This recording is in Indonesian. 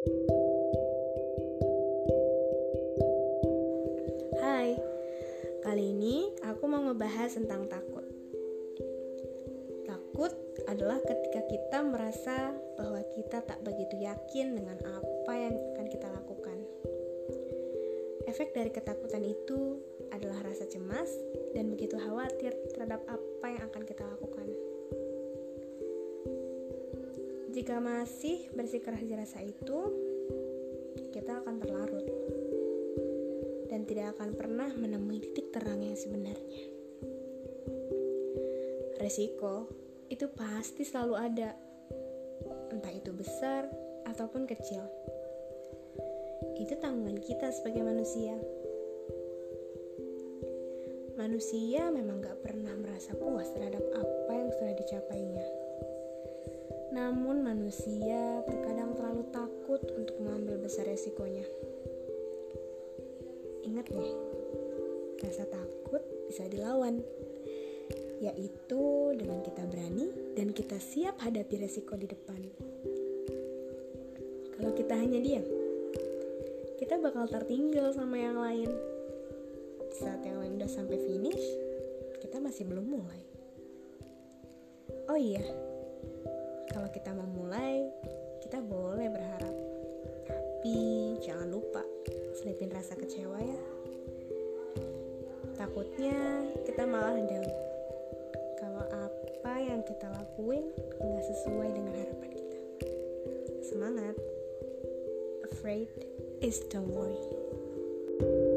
Hai, kali ini aku mau ngebahas tentang takut. Takut adalah ketika kita merasa bahwa kita tak begitu yakin dengan apa yang akan kita lakukan. Efek dari ketakutan itu adalah rasa cemas dan begitu khawatir terhadap apa yang akan kita lakukan. Jika masih bersikeras rasa itu, kita akan terlarut dan tidak akan pernah menemui titik terang yang sebenarnya. Resiko itu pasti selalu ada, entah itu besar ataupun kecil. Itu tanggungan kita sebagai manusia. Manusia memang gak pernah merasa puas terhadap apa yang sudah dicapainya namun manusia terkadang terlalu takut untuk mengambil besar resikonya. Ingat nih, rasa takut bisa dilawan, yaitu dengan kita berani dan kita siap hadapi resiko di depan. Kalau kita hanya diam, kita bakal tertinggal sama yang lain. Saat yang lain udah sampai finish, kita masih belum mulai. Oh iya, kalau kita memulai, kita boleh berharap. Tapi jangan lupa selipin rasa kecewa ya. Takutnya kita malah down. Kalau apa yang kita lakuin nggak sesuai dengan harapan kita. Semangat. Afraid is don't worry.